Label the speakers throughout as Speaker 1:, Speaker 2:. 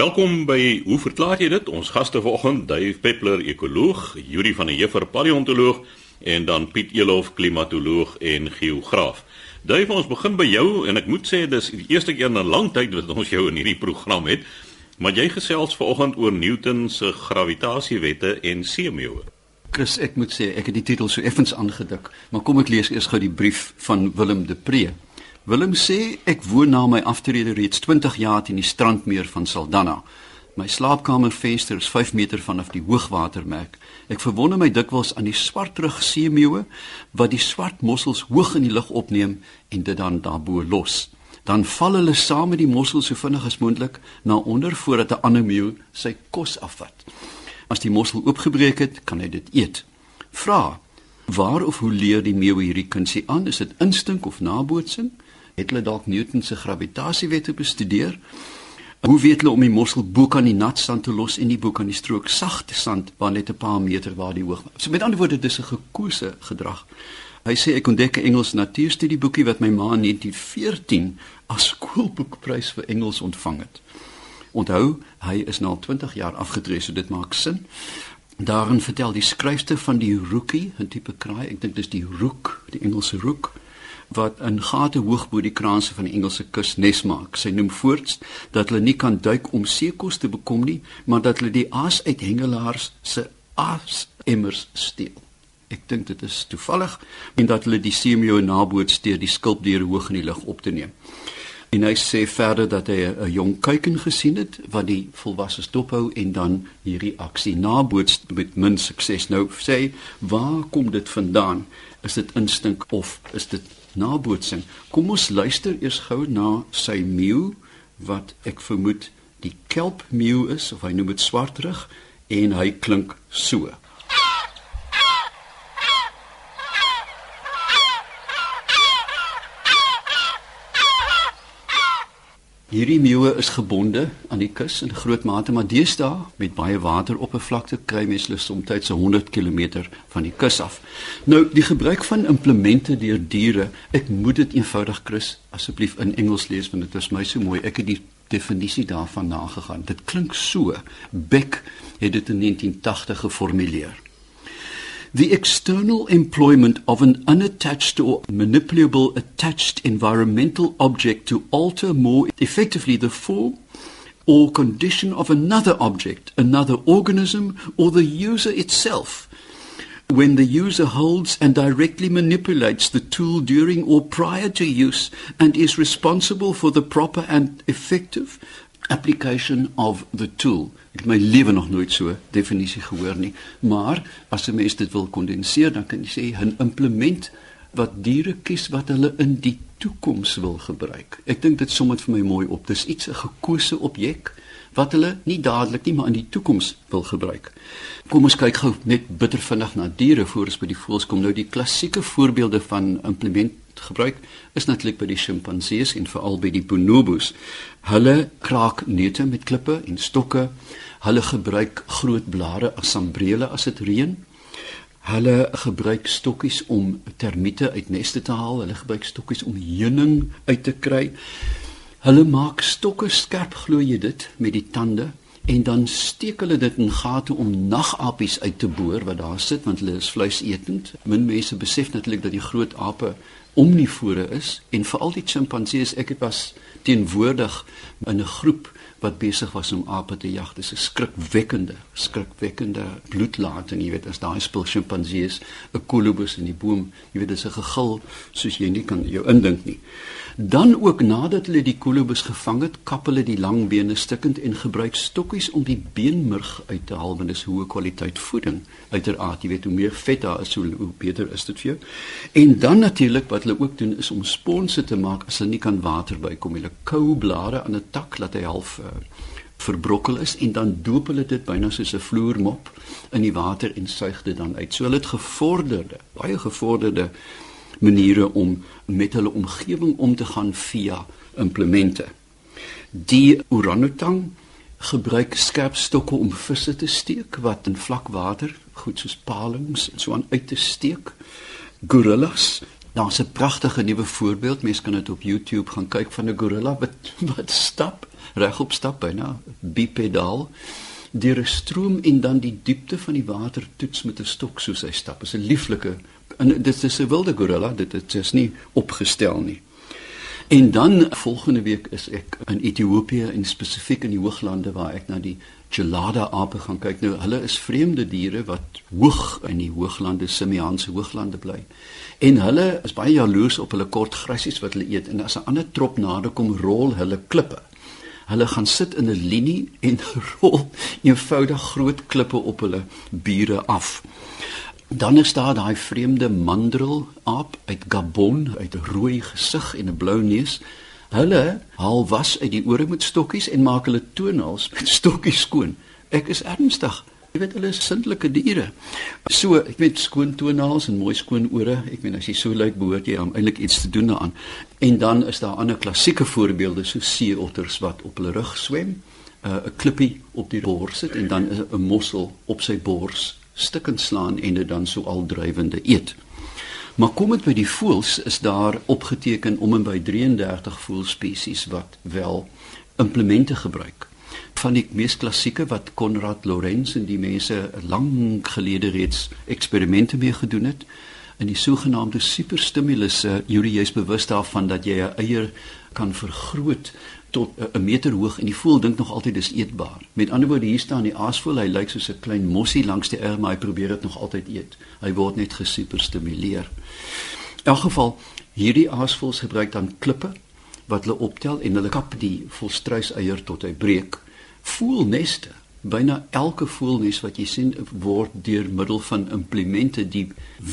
Speaker 1: Welkom by Hoe verklaar jy dit? Ons gaste vanoggend, Dave Peppler, ekoloog, Yuri van der Heever, paleontoloog en dan Piet Elof, klimatoloog en geograaf. Dave, ons begin by jou en ek moet sê dis die eerste keer in 'n lang tyd wat ons jou in hierdie program het. Maar jy gesels vanoggend oor Newton se gravitasiewette en seemeeuwe.
Speaker 2: Chris, ek moet sê ek het die titel so effens aangedik, maar kom ek lees eers gou die brief van Willem de Pre. Willem sê ek woon na my aftrede reeds 20 jaar teen die strandmeer van Saldanha. My slaapkamervenster is 5 meter vanaf die hoogwatermerk. Ek verwonder my dikwels aan die swartrug seemeeuwe wat die swart mossels hoog in die lug opneem en dit dan daarbo los. Dan val hulle saam met die mossels so vinnig as moontlik na onder voordat 'n ander meeu sy kos afvat. As die mossel oopgebreek het, kan hy dit eet. Vra: Waar of hoe leer die meeu hierdie kunsie aan? Is dit instink of nabootsing? Het hulle dalk Newton se gravitasiewette bestudeer? Hoe weet hulle om die mossel bo kan die nat sand te los en die bo kan die strook sagte sand waar net 'n paar meter waar die hoog. So met ander woorde dis 'n gekose gedrag. Hy sê ek ontdek 'n Engels natuurstudieboekie wat my ma in 1914 as skoolboekprys vir Engels ontvang het. Onthou, hy is nou 20 jaar afgetree, so dit maak sin. Daarin vertel die skryfster van die rookie, 'n tipe kraai, ek dink dis die rook, die Engelse rook wat in gate hoog bo die kraanse van die Engelse kus nes maak. Sy noem voorts dat hulle nie kan duik om seekos te bekom nie, maar dat hulle die aas uit hengelaars se aas emmers steel. Ek dink dit is toevallig en dat hulle die seemeeu naboots deur die skulpdiere hoog in die lug op te neem. En hy sê verder dat hy 'n jong kuiken gesien het wat die volwasses dophou en dan hierdie aksie naboots met min sukses. Nou sê, waar kom dit vandaan? Is dit instink of is dit nabootsing. Kom ons luister eers gou na sy meeu wat ek vermoed die kelpmeeu is of hy noem dit swartrug en hy klink so. Hierdie meeuwe is gebonde aan die kus in groot mate, maar deesdae met baie wateroppervlakte kry mens hulle soms so 100 km van die kus af. Nou, die gebruik van implemente deur diere, ek moet dit eenvoudig Chris asseblief in Engels lees want dit is my so mooi. Ek het die definisie daarvan nagegaan. Dit klink so. Beck het dit in 1980 geformuleer. The external employment of an unattached or manipulable attached environmental object to alter more effectively the form or condition of another object, another organism, or the user itself. When the user holds and directly manipulates the tool during or prior to use and is responsible for the proper and effective application of the tool. Ek het my lewe nog nooit so definisie gehoor nie, maar as 'n mens dit wil kondenseer, dan kan jy sê 'n implement wat diere kies wat hulle in die toekoms wil gebruik. Ek dink dit som dit vir my mooi op. Dis iets 'n gekose objek wat hulle nie dadelik nie, maar in die toekoms wil gebruik. Kom ons kyk gou net bitter vinnig na diere voor ons by die voëls kom. Nou die klassieke voorbeelde van implement gebruik is natuurlik by die sjimpansees en veral by die bonobos. Hulle kraak neute met klippe en stokke. Hulle gebruik groot blare as sambrele as dit reën. Hulle gebruik stokkies om termiete uit neste te haal. Hulle gebruik stokkies om heuning uit te kry. Hulle maak stokke skerp glo jy dit met die tande en dan steek hulle dit in gate om nagapies uit te boor wat daar sit want hulle is vleisetend. Min mense besef natuurlik dat die groot ape omnivore is en veral die sjimpansees ek het was teenwoordig in 'n groep wat besig was om ape te jag dis 'n skrikwekkende skrikwekkende bloedlating jy weet as daai spul sjimpansees 'n kolobus in die boom jy weet dis 'n gegil soos jy nie kan jou indink nie Dan ook nadat hulle die kolobus gevang het, kap hulle die lang bene stukkend en gebruik stokkies om die beenmurg uit te haal, want dit is hoë kwaliteit voeding. Uiteraard, jy weet hoe meer vet daar is, hoe, hoe beter is dit vir jou. En dan natuurlik wat hulle ook doen is om sponse te maak as hulle nie kan water bykom. Hulle kou blare aan 'n tak laat hy half uh, verbrokkel is en dan doop hulle dit byna soos 'n vloermop in die water en suig dit dan uit. So hulle het gevorderde, baie gevorderde maniere om met hulle omgewing om te gaan via implemente. Die orangutang gebruik skerp stokke om visse te steek wat in vlak water, goed soos palings en so aan uit te steek. Gorillas, daar's 'n pragtige nuwe voorbeeld, mense kan dit op YouTube gaan kyk van 'n gorilla wat wat stap regop stap byna bipedaal deur 'n stroom en dan die diepte van die water toets met 'n stok soos hy stap. Is 'n lieflike en dit is 'n wilde gorilla, dit, dit is nie opgestel nie. En dan volgende week is ek in Ethiopië en spesifiek in die hooglande waar ek na die gelada ape gaan kyk. Nou hulle is vreemde diere wat hoog in die hooglande, Simiaanse hooglande bly. En hulle is baie jaloers op hulle kort grasies wat hulle eet en as 'n ander trop nader kom, rol hulle klippe. Hulle gaan sit in 'n linie en rol eenvoudig groot klippe op hulle bure af. Dan is daar daai vreemde mandrel aap uit Gabon, uit 'n rooi gesig en 'n blou neus. Hulle haal was uit die ore met stokkies en maak hulle toenails met stokkies skoon. Ek is ernstig. Jy weet hulle is sintelike diere. So, ek weet skoon toenails en mooi skoon ore. Ek meen as jy so lyk, behoort jy om eintlik iets te doen daaraan. En dan is daar ander klassieke voorbeelde so seeotters wat op hulle rug swem, uh, 'n uh, klippie op die bors sit en dan 'n mossel op sy bors stukken slaan en dit dan so al drywende eet. Maar kom dit by die voëls is daar opgeteken om en by 33 voëlspesies wat wel implemente gebruik van die mees klassieke wat Konrad Lorenz en die mense lank gelede reeds eksperimente mee gedoen het in die sogenaamde superstimulusse jy is bewus daarvan dat jy 'n eier kan vergroot tot 'n meter hoog en die voël dink nog altyd dis eetbaar. Met ander woorde hier staan die aasvoël, hy lyk soos 'n klein mossie langs die eier, maar hy probeer dit nog altyd eet. Hy word net gesuperstimuleer. In elk geval hierdie aasvoëls gebruik dan klippe wat hulle optel en hulle kap die volstruiseier tot hy breek voelneste. Byna elke voelnes wat jy sien word deur middel van implemente die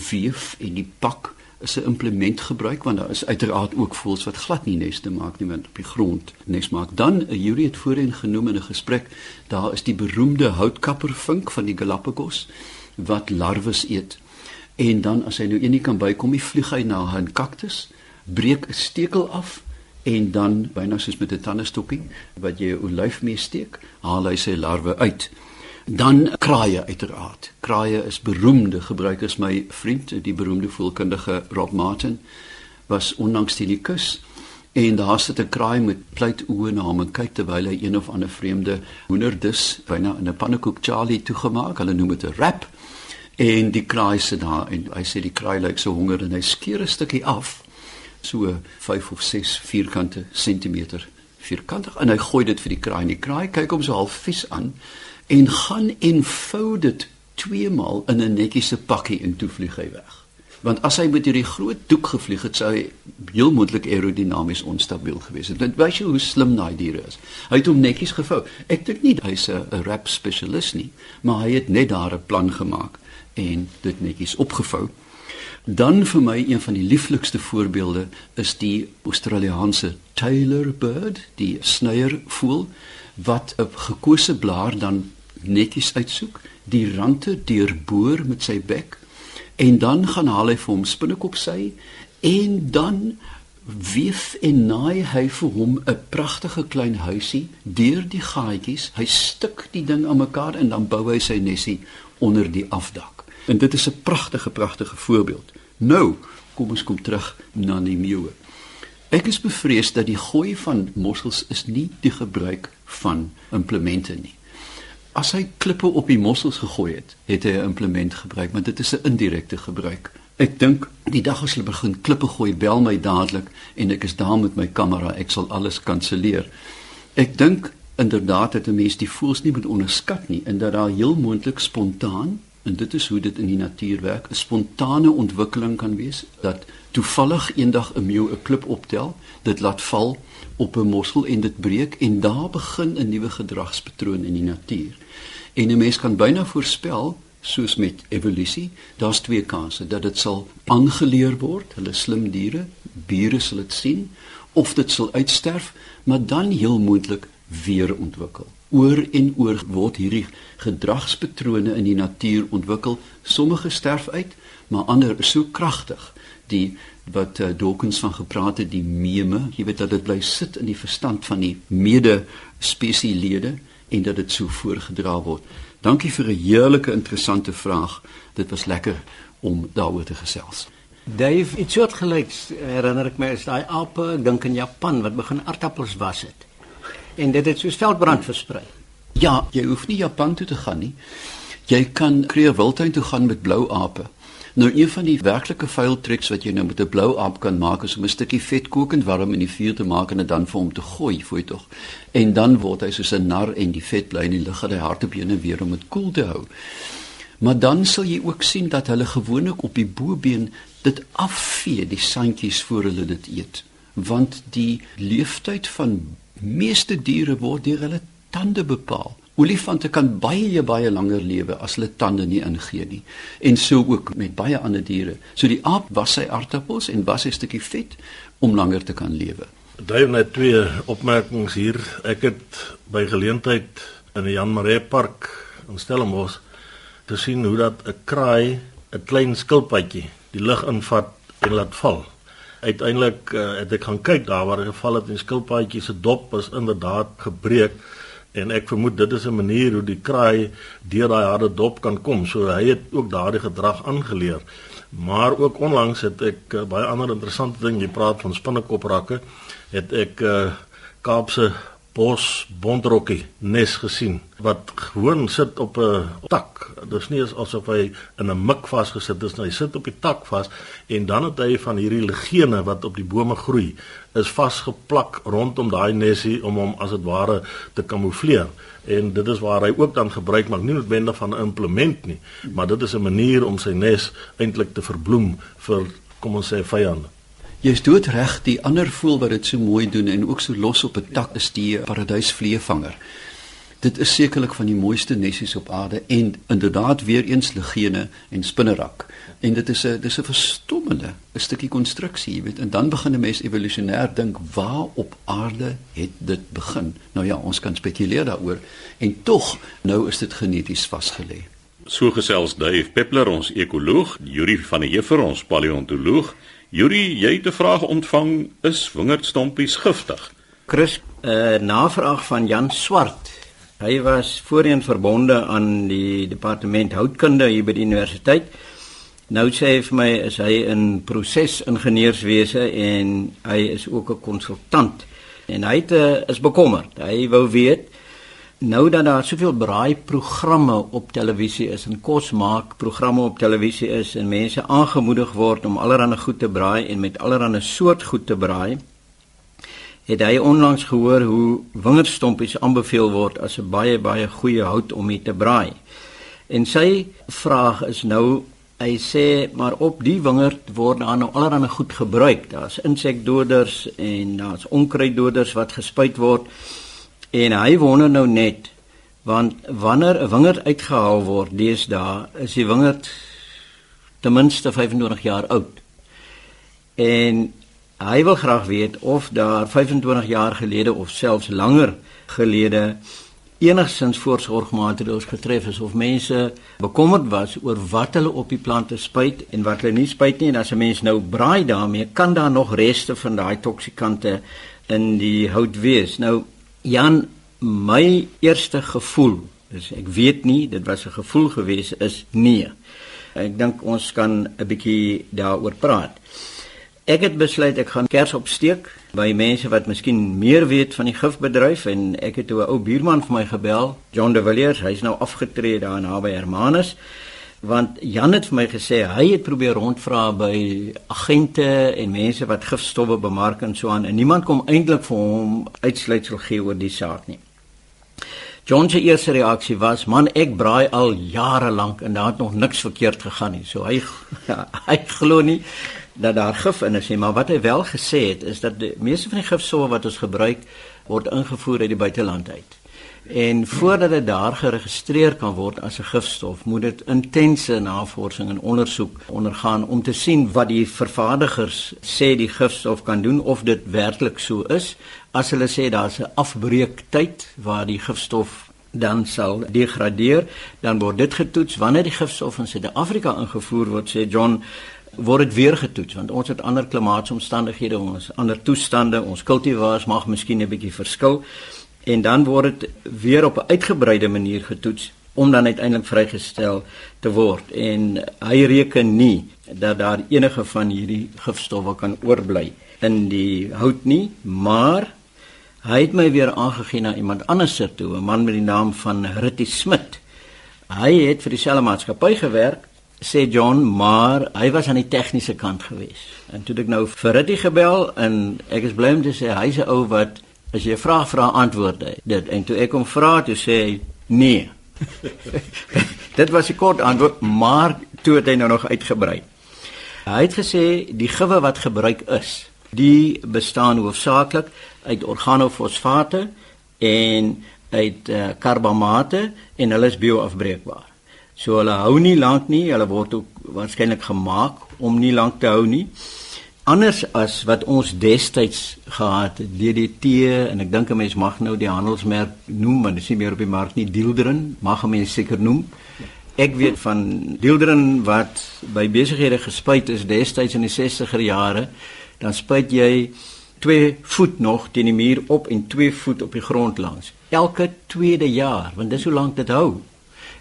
Speaker 2: weef en die pak is 'n implement gebruik want daar is uiteraard ook voels wat glad nie neste maak nie want op die grond nes maak. Dan 'n Yuri het voorheen genoem in 'n gesprek, daar is die beroemde houtkappervink van die Galapagos wat larwes eet. En dan as hy nou een nie kan bykom nie, vlieg hy na 'n kaktus, breek 'n stekel af en dan byna soos met 'n tandestokkie wat jy 'n olyf mee steek, haal hy sy larwe uit. Dan kraaie uiteraard. Kraaie is beroemde gebruikers my vriend, die beroemde voelkundige Rob Martin was onlangs teen die kus en daar sit 'n kraai met pleit oë na hom en kyk terwyl hy een of ander vreemde hoenderdis byna in 'n pannekoek Charlie toegemaak. Hulle noem dit 'n wrap. En die kraai sit daar en hy sê die kraai lyk so honger en hy skeer 'n stukkie af so 5 of 6 vierkante sentimeter vierkantig en hy gooi dit vir die kraai en die kraai kyk hom so half vies aan en gaan en vou dit twee maal in 'n netjiese pakkie en toe vlieg hy weg want as hy met hierdie groot doek gevlieg het sou hy heel moontlik aerodinamies onstabiel gewees het. Dit wys jou hoe slim daai diere is. Hy het hom netjies gevou. Ek dink nie hy's 'n rap spesialis nie, maar hy het net daar 'n plan gemaak en dit netjies opgevou. Dan vir my een van die lieflikste voorbeelde is die Australiese Taylor bird, die snuiervoël wat 'n gekose blaar dan netjies uitsoek, die rande deurboor met sy bek en dan gaan haal hy vir hom spinnekop sy en dan weef en naai hy vir hom 'n pragtige klein huisie deur die gaatjies. Hy stik die ding aan mekaar en dan bou hy sy nesie onder die afdak. En dit is 'n pragtige pragtige voorbeeld. Nou, kom ons kom terug na die meeu. Ek is bevrees dat die gooi van mossels is nie die gebruik van implemente nie. As hy klippe op die mossels gegooi het, het hy 'n implement gebruik, maar dit is 'n indirekte gebruik. Ek dink die dag as hulle begin klippe gooi, bel my dadelik en ek is daar met my kamera, ek sal alles kanselleer. Ek dink inderdaad dat 'n mens die voels nie moet onderskat nie en dat daar heel moontlik spontaan en dit is hoe dit in die natuur werk. 'n spontane ontwikkeling kan wees dat toevallig eendag 'n meeu 'n klip optel dit laat val op 'n mossel en dit breek en daar begin 'n nuwe gedragspatroon in die natuur. En 'n mens kan byna voorspel soos met evolusie daar's twee kanse dat dit sal aangeleer word hulle slim diere bure sal dit sien of dit sal uitsterf maar dan heel moontlik weer ontwikkel oor en oor word hierdie gedragspatrone in die natuur ontwikkel. Sommige sterf uit, maar ander is so kragtig. Die wat uh, Dawkins van gepraat het, die meme, jy weet dat dit bly sit in die verstand van die mede spesielede en dat dit so voorgedra word. Dankie vir 'n heerlike interessante vraag. Dit was lekker om daaroor te gesels.
Speaker 3: Dave, iets soortgelyks herinner ek my is daai ape, ek dink in Japan wat begin aardappels was het. En dit het soos veldbrand versprei.
Speaker 2: Ja, jy hoef nie Japan toe te gaan nie. Jy kan Kruger Wildtuin toe gaan met blou ape. Nou een van die werklike vuil tricks wat jy nou met 'n blou aap kan maak is om 'n stukkie vet kokend warm in die vuur te maak en dit dan vir hom te gooi, voel jy tog. En dan word hy soos 'n nar en die vet bly in die lug en hy hartebene weer om dit koel te hou. Maar dan sal jy ook sien dat hulle gewoonlik op die bobeen dit afvee die sandjies voor hulle dit eet, want die leeftyd van meeste diere word deur hulle tande bepaal. Olifante kan baie baie langer lewe as hulle tande nie ingee nie. En so ook met baie ander diere. So die aap was sy aardappels en was 'n stukkie vet om langer te kan lewe.
Speaker 4: Daar net twee opmerkings hier. Ek het by geleentheid in die Jan Marais Park in Stellenbosch te sien hoe dat 'n kraai 'n klein skilpadjie die lug invat en laat val. Uiteindelik uh, het ek gaan kyk daar waar hy geval het en die skilpadjie se dop is inderdaad gebreek en ek vermoed dit is 'n manier hoe die kraai deur daai harde dop kan kom. So hy het ook daardie gedrag aangeleer. Maar ook onlangs het ek uh, baie ander interessante ding, jy praat van spinnekoprakke, het ek uh, Kaapse bos bondrokkie nes gesien wat gewoon sit op 'n tak. Dis nie asof hy in 'n mik vasgesit is nie. Hy sit op die tak vas en dan het hy van hierdie legene wat op die bome groei is vasgeplak rondom daai nesie om hom as dit ware te kamoufleer. En dit is waar hy ook dan gebruik maak nie noodwendig van 'n implement nie, maar dit is 'n manier om sy nes eintlik te verbloem vir kom ons sê vyande.
Speaker 2: Jy's doodreg, die ander voel wat dit so mooi doen en ook so los op 'n tak is die paradysvleevanger. Dit is sekerlik van die mooiste nessies op aarde en inderdaad weer eens legene en spinnerak. En dit is 'n dis 'n verstommende 'n stukkie konstruksie, jy weet. En dan begin 'n mens evolusionêr dink, waar op aarde het dit begin? Nou ja, ons kan spekuleer daaroor en tog nou is dit geneties vasgelê.
Speaker 1: So gesels Dave Peppler, ons ekoloog, Yuri van der Heever, ons paleontoloog. Yuri, jy het 'n vraag ontvang, is wingerdstompies giftig?
Speaker 3: Chris, 'n uh, navraag van Jan Swart. Hy was voorheen verbonde aan die departement houtkunde hier by die universiteit. Nou sê hy vir my is hy in prosesingenieurswese en hy is ook 'n konsultant. En hy het, uh, is bekommerd. Hy wou weet nou dat daar soveel braaiprogramme op televisie is en kos maak programme op televisie is en mense aangemoedig word om allerlei goed te braai en met allerlei soort goed te braai het hy onlangs gehoor hoe wingerdstompies aanbeveel word as 'n baie baie goeie hout om mee te braai. En sy vraag is nou hy sê maar op die wingerd word daar nou allerlei goed gebruik. Daar's insekdoders en daar's onkruiddoders wat gespuit word. En hy wonder nou net want wanneer 'n wingerd uitgehaal word deesdae is die wingerd ten minste 25 jaar oud. En hy wil graag weet of daar 25 jaar gelede of selfs langer gelede enigsins voorsorgmaatreëls getref is of mense bekommerd was oor wat hulle op die plante spuit en wat hulle nie spuit nie en as 'n mens nou braai daarmee kan daar nog reste van daai toksikante in die hout wees. Nou Jan, my eerste gevoel, dis ek weet nie, dit was 'n gevoel gewees is nee. Ek dink ons kan 'n bietjie daaroor praat. Ek het besluit ek gaan kers opsteek by mense wat miskien meer weet van die gifbedryf en ek het 'n ou buurman vir my gebel, John de Villiers, hy's nou afgetree daar naby Hermanus want Jan het vir my gesê hy het probeer rondvra by agente en mense wat gifstowwe bemark en so aan en niemand kom eintlik vir hom uitsluitsel gee oor die saak nie. John se eerste reaksie was: "Man, ek braai al jare lank en daar het nog niks verkeerd gegaan nie." So hy ja, hy glo nie dat daar gif in is nie, maar wat hy wel gesê het is dat die meeste van die gifstowwe wat ons gebruik word ingevoer uit die buiteland uit. En voordat dit daar geregistreer kan word as 'n gifstof, moet dit intense navorsing en ondersoek ondergaan om te sien wat die vervaardigers sê die gifstof kan doen of dit werklik so is. As hulle sê daar's 'n afbreektyd waar die gifstof dan sal degradeer, dan word dit getoets wanneer die gifstof in Suid-Afrika ingevoer word, sê John word dit weer getoets want ons het ander klimaatsomstandighede, ons ander toestande, ons kultivars mag miskien 'n bietjie verskil en dan word dit weer op 'n uitgebreide manier getoets om dan uiteindelik vrygestel te word en hy reken nie dat daar enige van hierdie gifstowwe kan oorbly in die hout nie maar Hy het my weer aangegee na iemand anders se toe, 'n man met die naam van Ritty Smit. Hy het vir dieselfde maatskappy gewerk, sê John, maar hy was aan die tegniese kant gewees. En toe ek nou vir Ritty gebel en ek is bly om te sê hy's 'n ou wat as jy 'n vraag vra antwoord hy. Dit en toe ek hom vra, toe sê hy nee. Dit was 'n kort antwoord, maar toe het hy nou nog uitgebrei. Hy het gesê die gewe wat gebruik is, die bestaan hoofsaaklik uit organofosfate en uit uh, karbamate en hulle is bioafbreekbaar. So hulle hou nie lank nie, hulle word ook waarskynlik gemaak om nie lank te hou nie anders as wat ons destyds gehad het. DDT en ek dink 'n mens mag nou die handelsmerk noem want dit is nie meer op die mark nie Dieldrin mag 'n mens seker noem. Ek weet van Dieldrin wat by besighede gespuit is destyds in die 60er jare dan spuit jy 2 voet nog teen die muur op en 2 voet op die grond langs. Elke tweede jaar want dis hoe lank dit hou.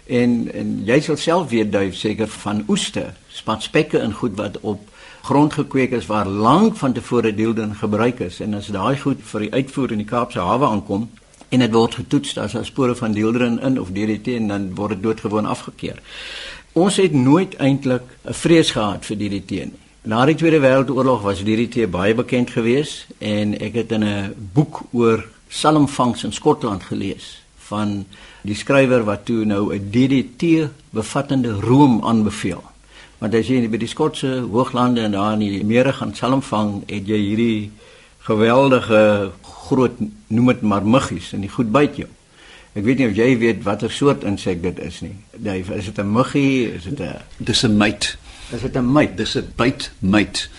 Speaker 3: En en jy sal self weet duif seker van oeste. Spatspekke en goed wat op grond gekweek is waar lank van tevore deelden gebruik is en as daai goed vir die uitvoer in die Kaapse hawe aankom en dit word getoets as daar spore van deelden in of DDT en dan word dit doodgewoon afgekeur. Ons het nooit eintlik 'n vrees gehad vir DDT nie. Na die Tweede Wêreldoorlog was DDT baie bekend geweest en ek het in 'n boek oor salmvangs in Skotland gelees van die skrywer wat toe nou 'n DDT bevattende room aanbeveel. Want as jy by die Skotse hooglande en daar in die mere gaan salmvang, het jy hierdie geweldige groot noem dit maar muggies en die goed byt jou. Ek weet nie of jy weet watter soort insek dit is nie. Dave, is dit 'n muggie? Is dit 'n
Speaker 2: Dis 'n myt.
Speaker 3: Is dit 'n myt?
Speaker 2: Dis 'n bytmyt.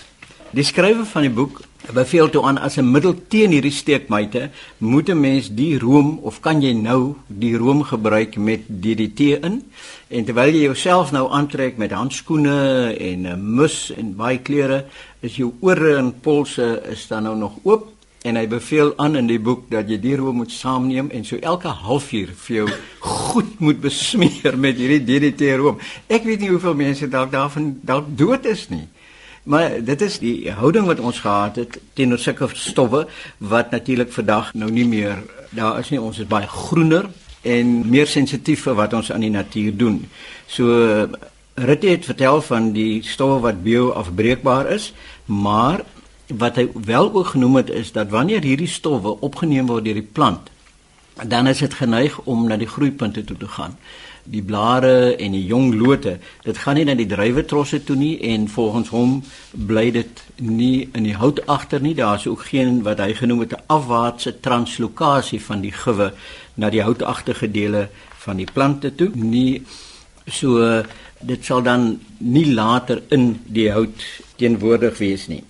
Speaker 3: Die skrywer van die boek beveel toe aan as 'n middel teen hierdie steekmyte, moet 'n mens die room of kan jy nou die room gebruik met DDT in? En terwyl jy jouself nou aantrek met handskoene en 'n mus en baie klere, is jou ore en polse is dan nou nog oop en hy beveel aan in die boek dat jy die room moet saamneem en so elke halfuur vir jou goed moet besmeer met hierdie DDT room. Ek weet nie hoeveel mense dalk daarvan dalk dood is nie. Maar dit is die houding wat ons gehad het teenoor sulke stowwe wat natuurlik vandag nou nie meer daar is nie ons is baie groener en meer sensitief vir wat ons aan die natuur doen. So Ritte het vertel van die stowwe wat bioafbreekbaar is, maar wat hy wel ook genoem het is dat wanneer hierdie stowwe opgeneem word deur die plant, dan is dit geneig om na die groeipunte toe te gaan die blare en die jong lote, dit gaan nie na die druiwetrosse toe nie en volgens hom bly dit nie in die hout agter nie. Daar's ook geen wat hy genoem het 'n afwaartse translokasie van die gewe na die houtagtige dele van die plante toe nie. So dit sal dan nie later in die hout teenwoordig wees nie.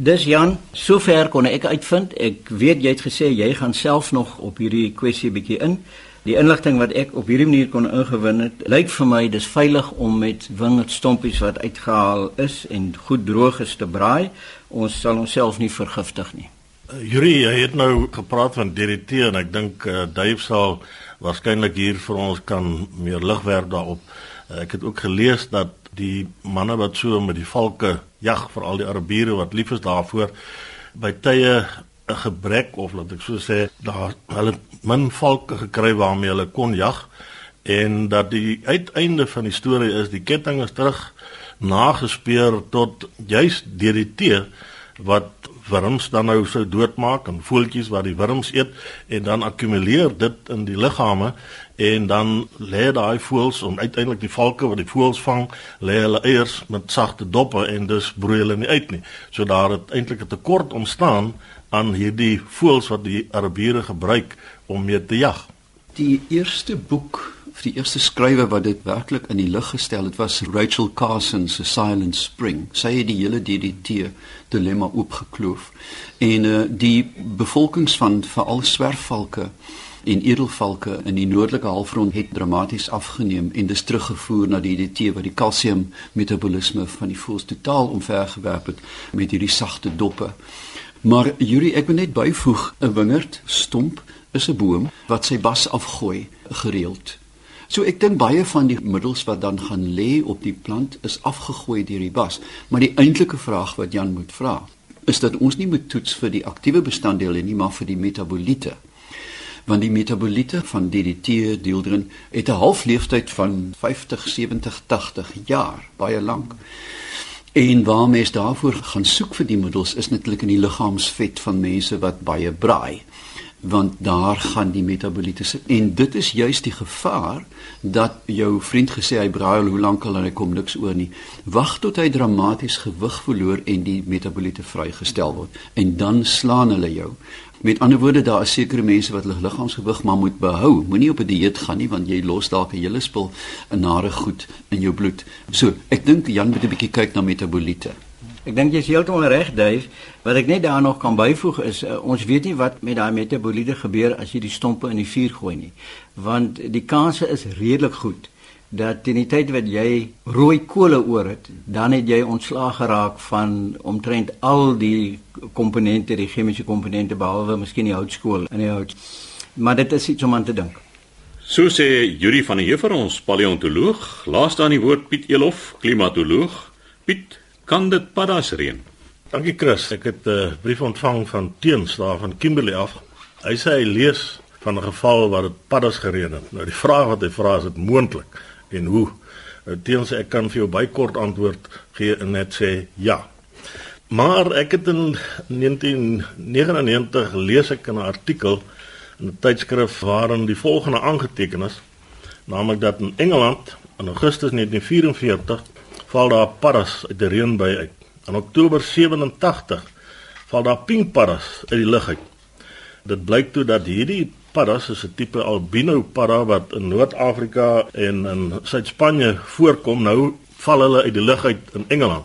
Speaker 3: Dis Jan, sover kon ek uitvind. Ek weet jy het gesê jy gaan self nog op hierdie kwessie bietjie in. Die inligting wat ek op hierdie manier kon ingewin het, lyk vir my dis veilig om met wingerdstompies wat uitgehaal is en goed droog is te braai. Ons sal onsself nie vergiftig nie.
Speaker 4: Uh, Yuri, jy het nou gepraat van DDT en ek dink uh, Dave sal waarskynlik hier vir ons kan meer lig werp daarop. Uh, ek het ook gelees dat die manne wat so met die valke jag vir al die Arabiere wat lief is daarvoor by tye 'n gebrek of laat ek so sê daar hulle min valke gekry waarmee hulle kon jag en dat die uiteinde van die storie is die ketting is terug nagespeur tot juis deur die tee wat wurms dan nou sou doodmaak en voeltjies wat die wurms eet en dan akkumuleer dit in die liggame en dan lê daai voels om uiteindelik die valke wat die voels vang lê hulle eiers met sagte doppe en dus broei hulle nie uit nie. So daar het eintlik 'n tekort ontstaan aan hierdie voëls wat die Arabiere gebruik om mee te jag.
Speaker 2: Die eerste boek vir die eerste skrywer wat dit werklik in die lig gestel het was Rachel Carson se Silent Spring. Sy het die hele DDT dilemma oopgekloof. En uh, die bevolkings van veral swerfvalke en edelvalke in die noordelike halfrond het dramaties afgeneem en dis teruggevoer na die DDT wat die kalsium metabolisme van die voëls totaal omvergewerp het met hierdie sagte doppe. Maar Yuri, ek wil net byvoeg, 'n wingerd stomp is 'n boom wat sy bas afgooi gereeld. So ek dink baie van die middels wat dan gaan lê op die plant is afgegooi deur die bas, maar die eintlike vraag wat Jan moet vra, is dat ons nie moet toets vir die aktiewe bestanddele nie, maar vir die metaboliete. Want die metaboliete van DDT, dieldrin, het 'n halfleeftyd van 50, 70, 80 jaar, baie lank. En waar mens daarvoor gaan soek vir die middels is natuurlik in die liggaamsvet van mense wat baie braai want daar gaan die metaboliete sit en dit is juist die gevaar dat jou vriend gesê hy braai al hoe lank al en hy kom niks oor nie. Wag tot hy dramaties gewig verloor en die metaboliete vrygestel word. En dan slaan hulle jou met ander woorde daar is sekere mense wat hulle liggaamsgewig maar moet behou moenie op 'n dieet gaan nie want jy los dalk 'n hele spul nare goed in jou bloed so ek dink Jan moet 'n bietjie kyk na metaboliete
Speaker 3: Ek dink jy is heeltemal reg, Dave. Wat ek net daar nog kan byvoeg is uh, ons weet nie wat met daai metaboliete gebeur as jy die stompe in die vuur gooi nie. Want die kanse is redelik goed dat teen die tyd wat jy rooi kole oor het, dan het jy ontslaag geraak van omtrent al die komponente, die chemiese komponente behalwe miskien die houtskool in die hout. Maar dit is iets om aan te dink.
Speaker 1: So sê Yuri van der Heever ons paleontoloog, laaste aan die woord Piet Elof, klimatoloog. Piet, Kan dit paddas reën?
Speaker 4: Dankie Chris. Ek het 'n uh, brief ontvang van Teens daar van Kimberley af. Hy sê hy lees van 'n geval waar dit paddas gereën het. Nou die vraag wat hy vra is dit moontlik en hoe? Nou Teens ek kan vir jou baie kort antwoord gee en net sê ja. Maar ek het in 1999 lees ek 'n artikel in 'n tydskrif waarin die volgende aangeteken is, naamlik dat in Engeland in Augustus 1944 val daar paddas uit die reënby uit. In Oktober 87 val daar pinkpaddas uit die lug uit. Dit blyk toe dat hierdie paddas is 'n tipe albino padda wat in Noord-Afrika en in Suid-Spanje voorkom. Nou val hulle uit die lug uit in Engeland.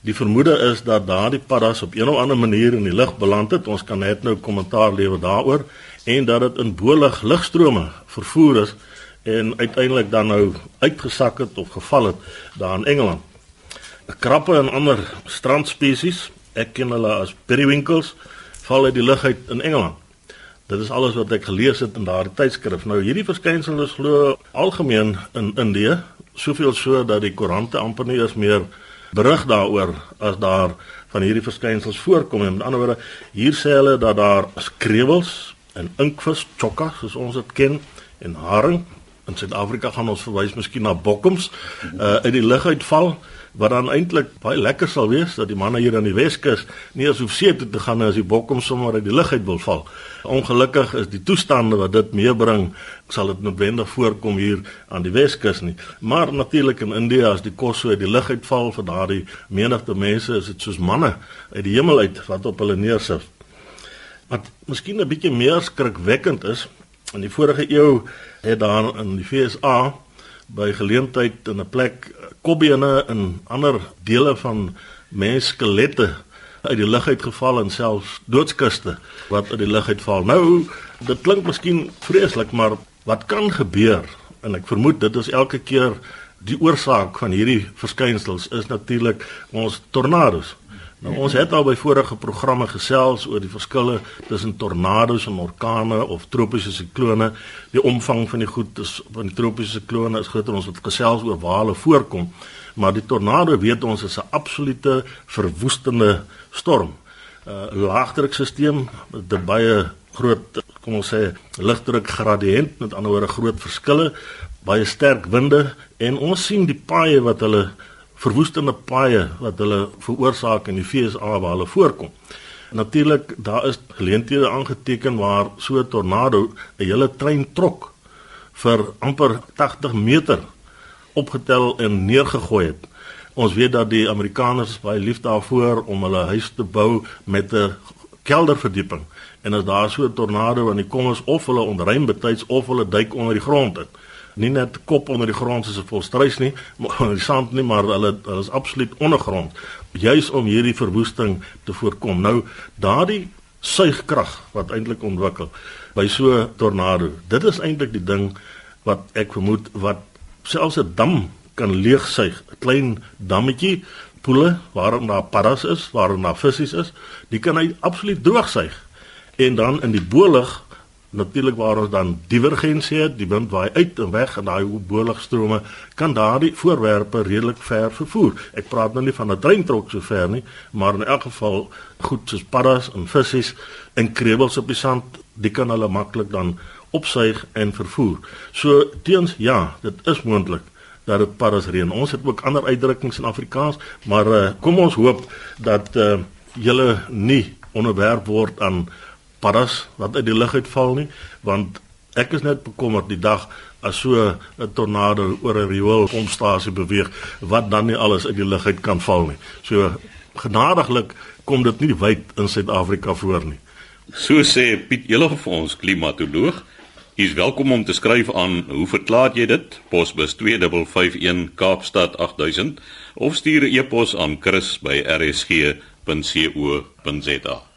Speaker 4: Die vermoede is dat daardie paddas op een of ander manier in die lug beland het. Ons kan net nou kommentaar lewer daaroor en dat dit in bolig lugstrome vervoer is en uiteindelik dan nou uitgesak het of geval het daar in Engeland. Krappe en ander strandspesies, ek ken hulle as periwinkels, val uit die lug uit in Engeland. Dit is alles wat ek gelees het in daardie tydskrif. Nou hierdie verskynsel is glo algemeen in Indië, soveel so dat die koerante amper nie eens meer berig daaroor as daar van hierdie verskynsels voorkom. Met ander woorde, hier sê hulle dat daar skrewels en inkvis, chokka, soos ons dit ken, en haring in Suid-Afrika gaan ons verwys miskien na bokkoms uh uit die lug uitval wat dan eintlik baie lekker sal wees dat die manne hier aan die Weskus nie as hoef see toe te gaan as die bokkoms sommer uit die lug uit wil val. Ongelukkig is die toestande wat dit meebring sal dit noodwendig voorkom hier aan die Weskus nie. Maar natuurlik in India as die kos so uit die lug uitval vir daardie menigte mense is dit soos manne uit die hemel uit wat op hulle neersit. Wat miskien 'n bietjie meer skrikwekkend is in die vorige eeu het daar in die FSA by geleentheid in 'n plek kobbene en ander dele van mensskelette uit die lug uitgeval en selfs doodskuste wat uit die lug uitval. Nou, dit klink miskien vreeslik, maar wat kan gebeur? En ek vermoed dit is elke keer die oorsaak van hierdie verskynsels is natuurlik ons tornado's. Nou ons het al by vorige programme gesels oor die verskille tussen tornado's en orkane of tropiese siklone. Die omvang van die goed is van die tropiese siklone is groter ons wat gesels oor waar hulle voorkom, maar die tornado weet ons is 'n absolute verwoestende storm. 'n uh, Laagdrukstelsel met baie groot, kom ons sê, ligdruk gradiënt, met ander woorde groot verskille, baie sterk winde en ons sien die paaie wat hulle verwoestende paaie wat hulle veroorsaak in die FSA waar hulle voorkom. Natuurlik, daar is geleenthede aangeteken waar so 'n tornado 'n hele trein trok vir amper 80 meter opgetel en neergegooi het. Ons weet dat die Amerikaners baie lief daarvoor om hulle huis te bou met 'n kelderverdieping. En as daar so 'n tornado aan die kom is of hulle ontruim betyds of hulle duik onder die grond in nie net kop onder die grond soos 'n volstruis nie, maar die sand nie, maar hulle hulle is absoluut ondergrond juis om hierdie verwoesting te voorkom. Nou daardie suigkrag wat eintlik ontwikkel by so 'n tornado. Dit is eintlik die ding wat ek vermoed wat selfs 'n dam kan leegsuig, 'n klein dammetjie poele waarin daar paddas is, waarin daar visse is, die kan hy absoluut droogsuig. En dan in die bolig natuurlik waar ons dan divergensie het, die wind waai uit en weg en daai boorligstrome kan daardie voorwerpe redelik ver vervoer. Ek praat nou nie van 'n treintrok so ver nie, maar in elk geval goed soos paddas en visse en krewels op die sand, die kan hulle maklik dan opsuig en vervoer. So teens ja, dit is moontlik dat dit paddas reën. Ons het ook ander uitdrukkings in Afrikaans, maar uh, kom ons hoop dat uh, julle nie onderwerp word aan paddas wat uit die lug uitval nie want ek is net bekommerd die dag as so 'n tornado oor 'n rioolkomstasie beweeg wat dan nie alles uit die lug uit kan val nie. So genadiglik kom dit nie wyd in Suid-Afrika voor nie.
Speaker 1: So sê Piet Elof vir ons klimatoloog. Hy is welkom om te skryf aan hoe verklaar jy dit? Posbus 2551 Kaapstad 8000 of stuur 'n e-pos aan chris@rsg.co.za.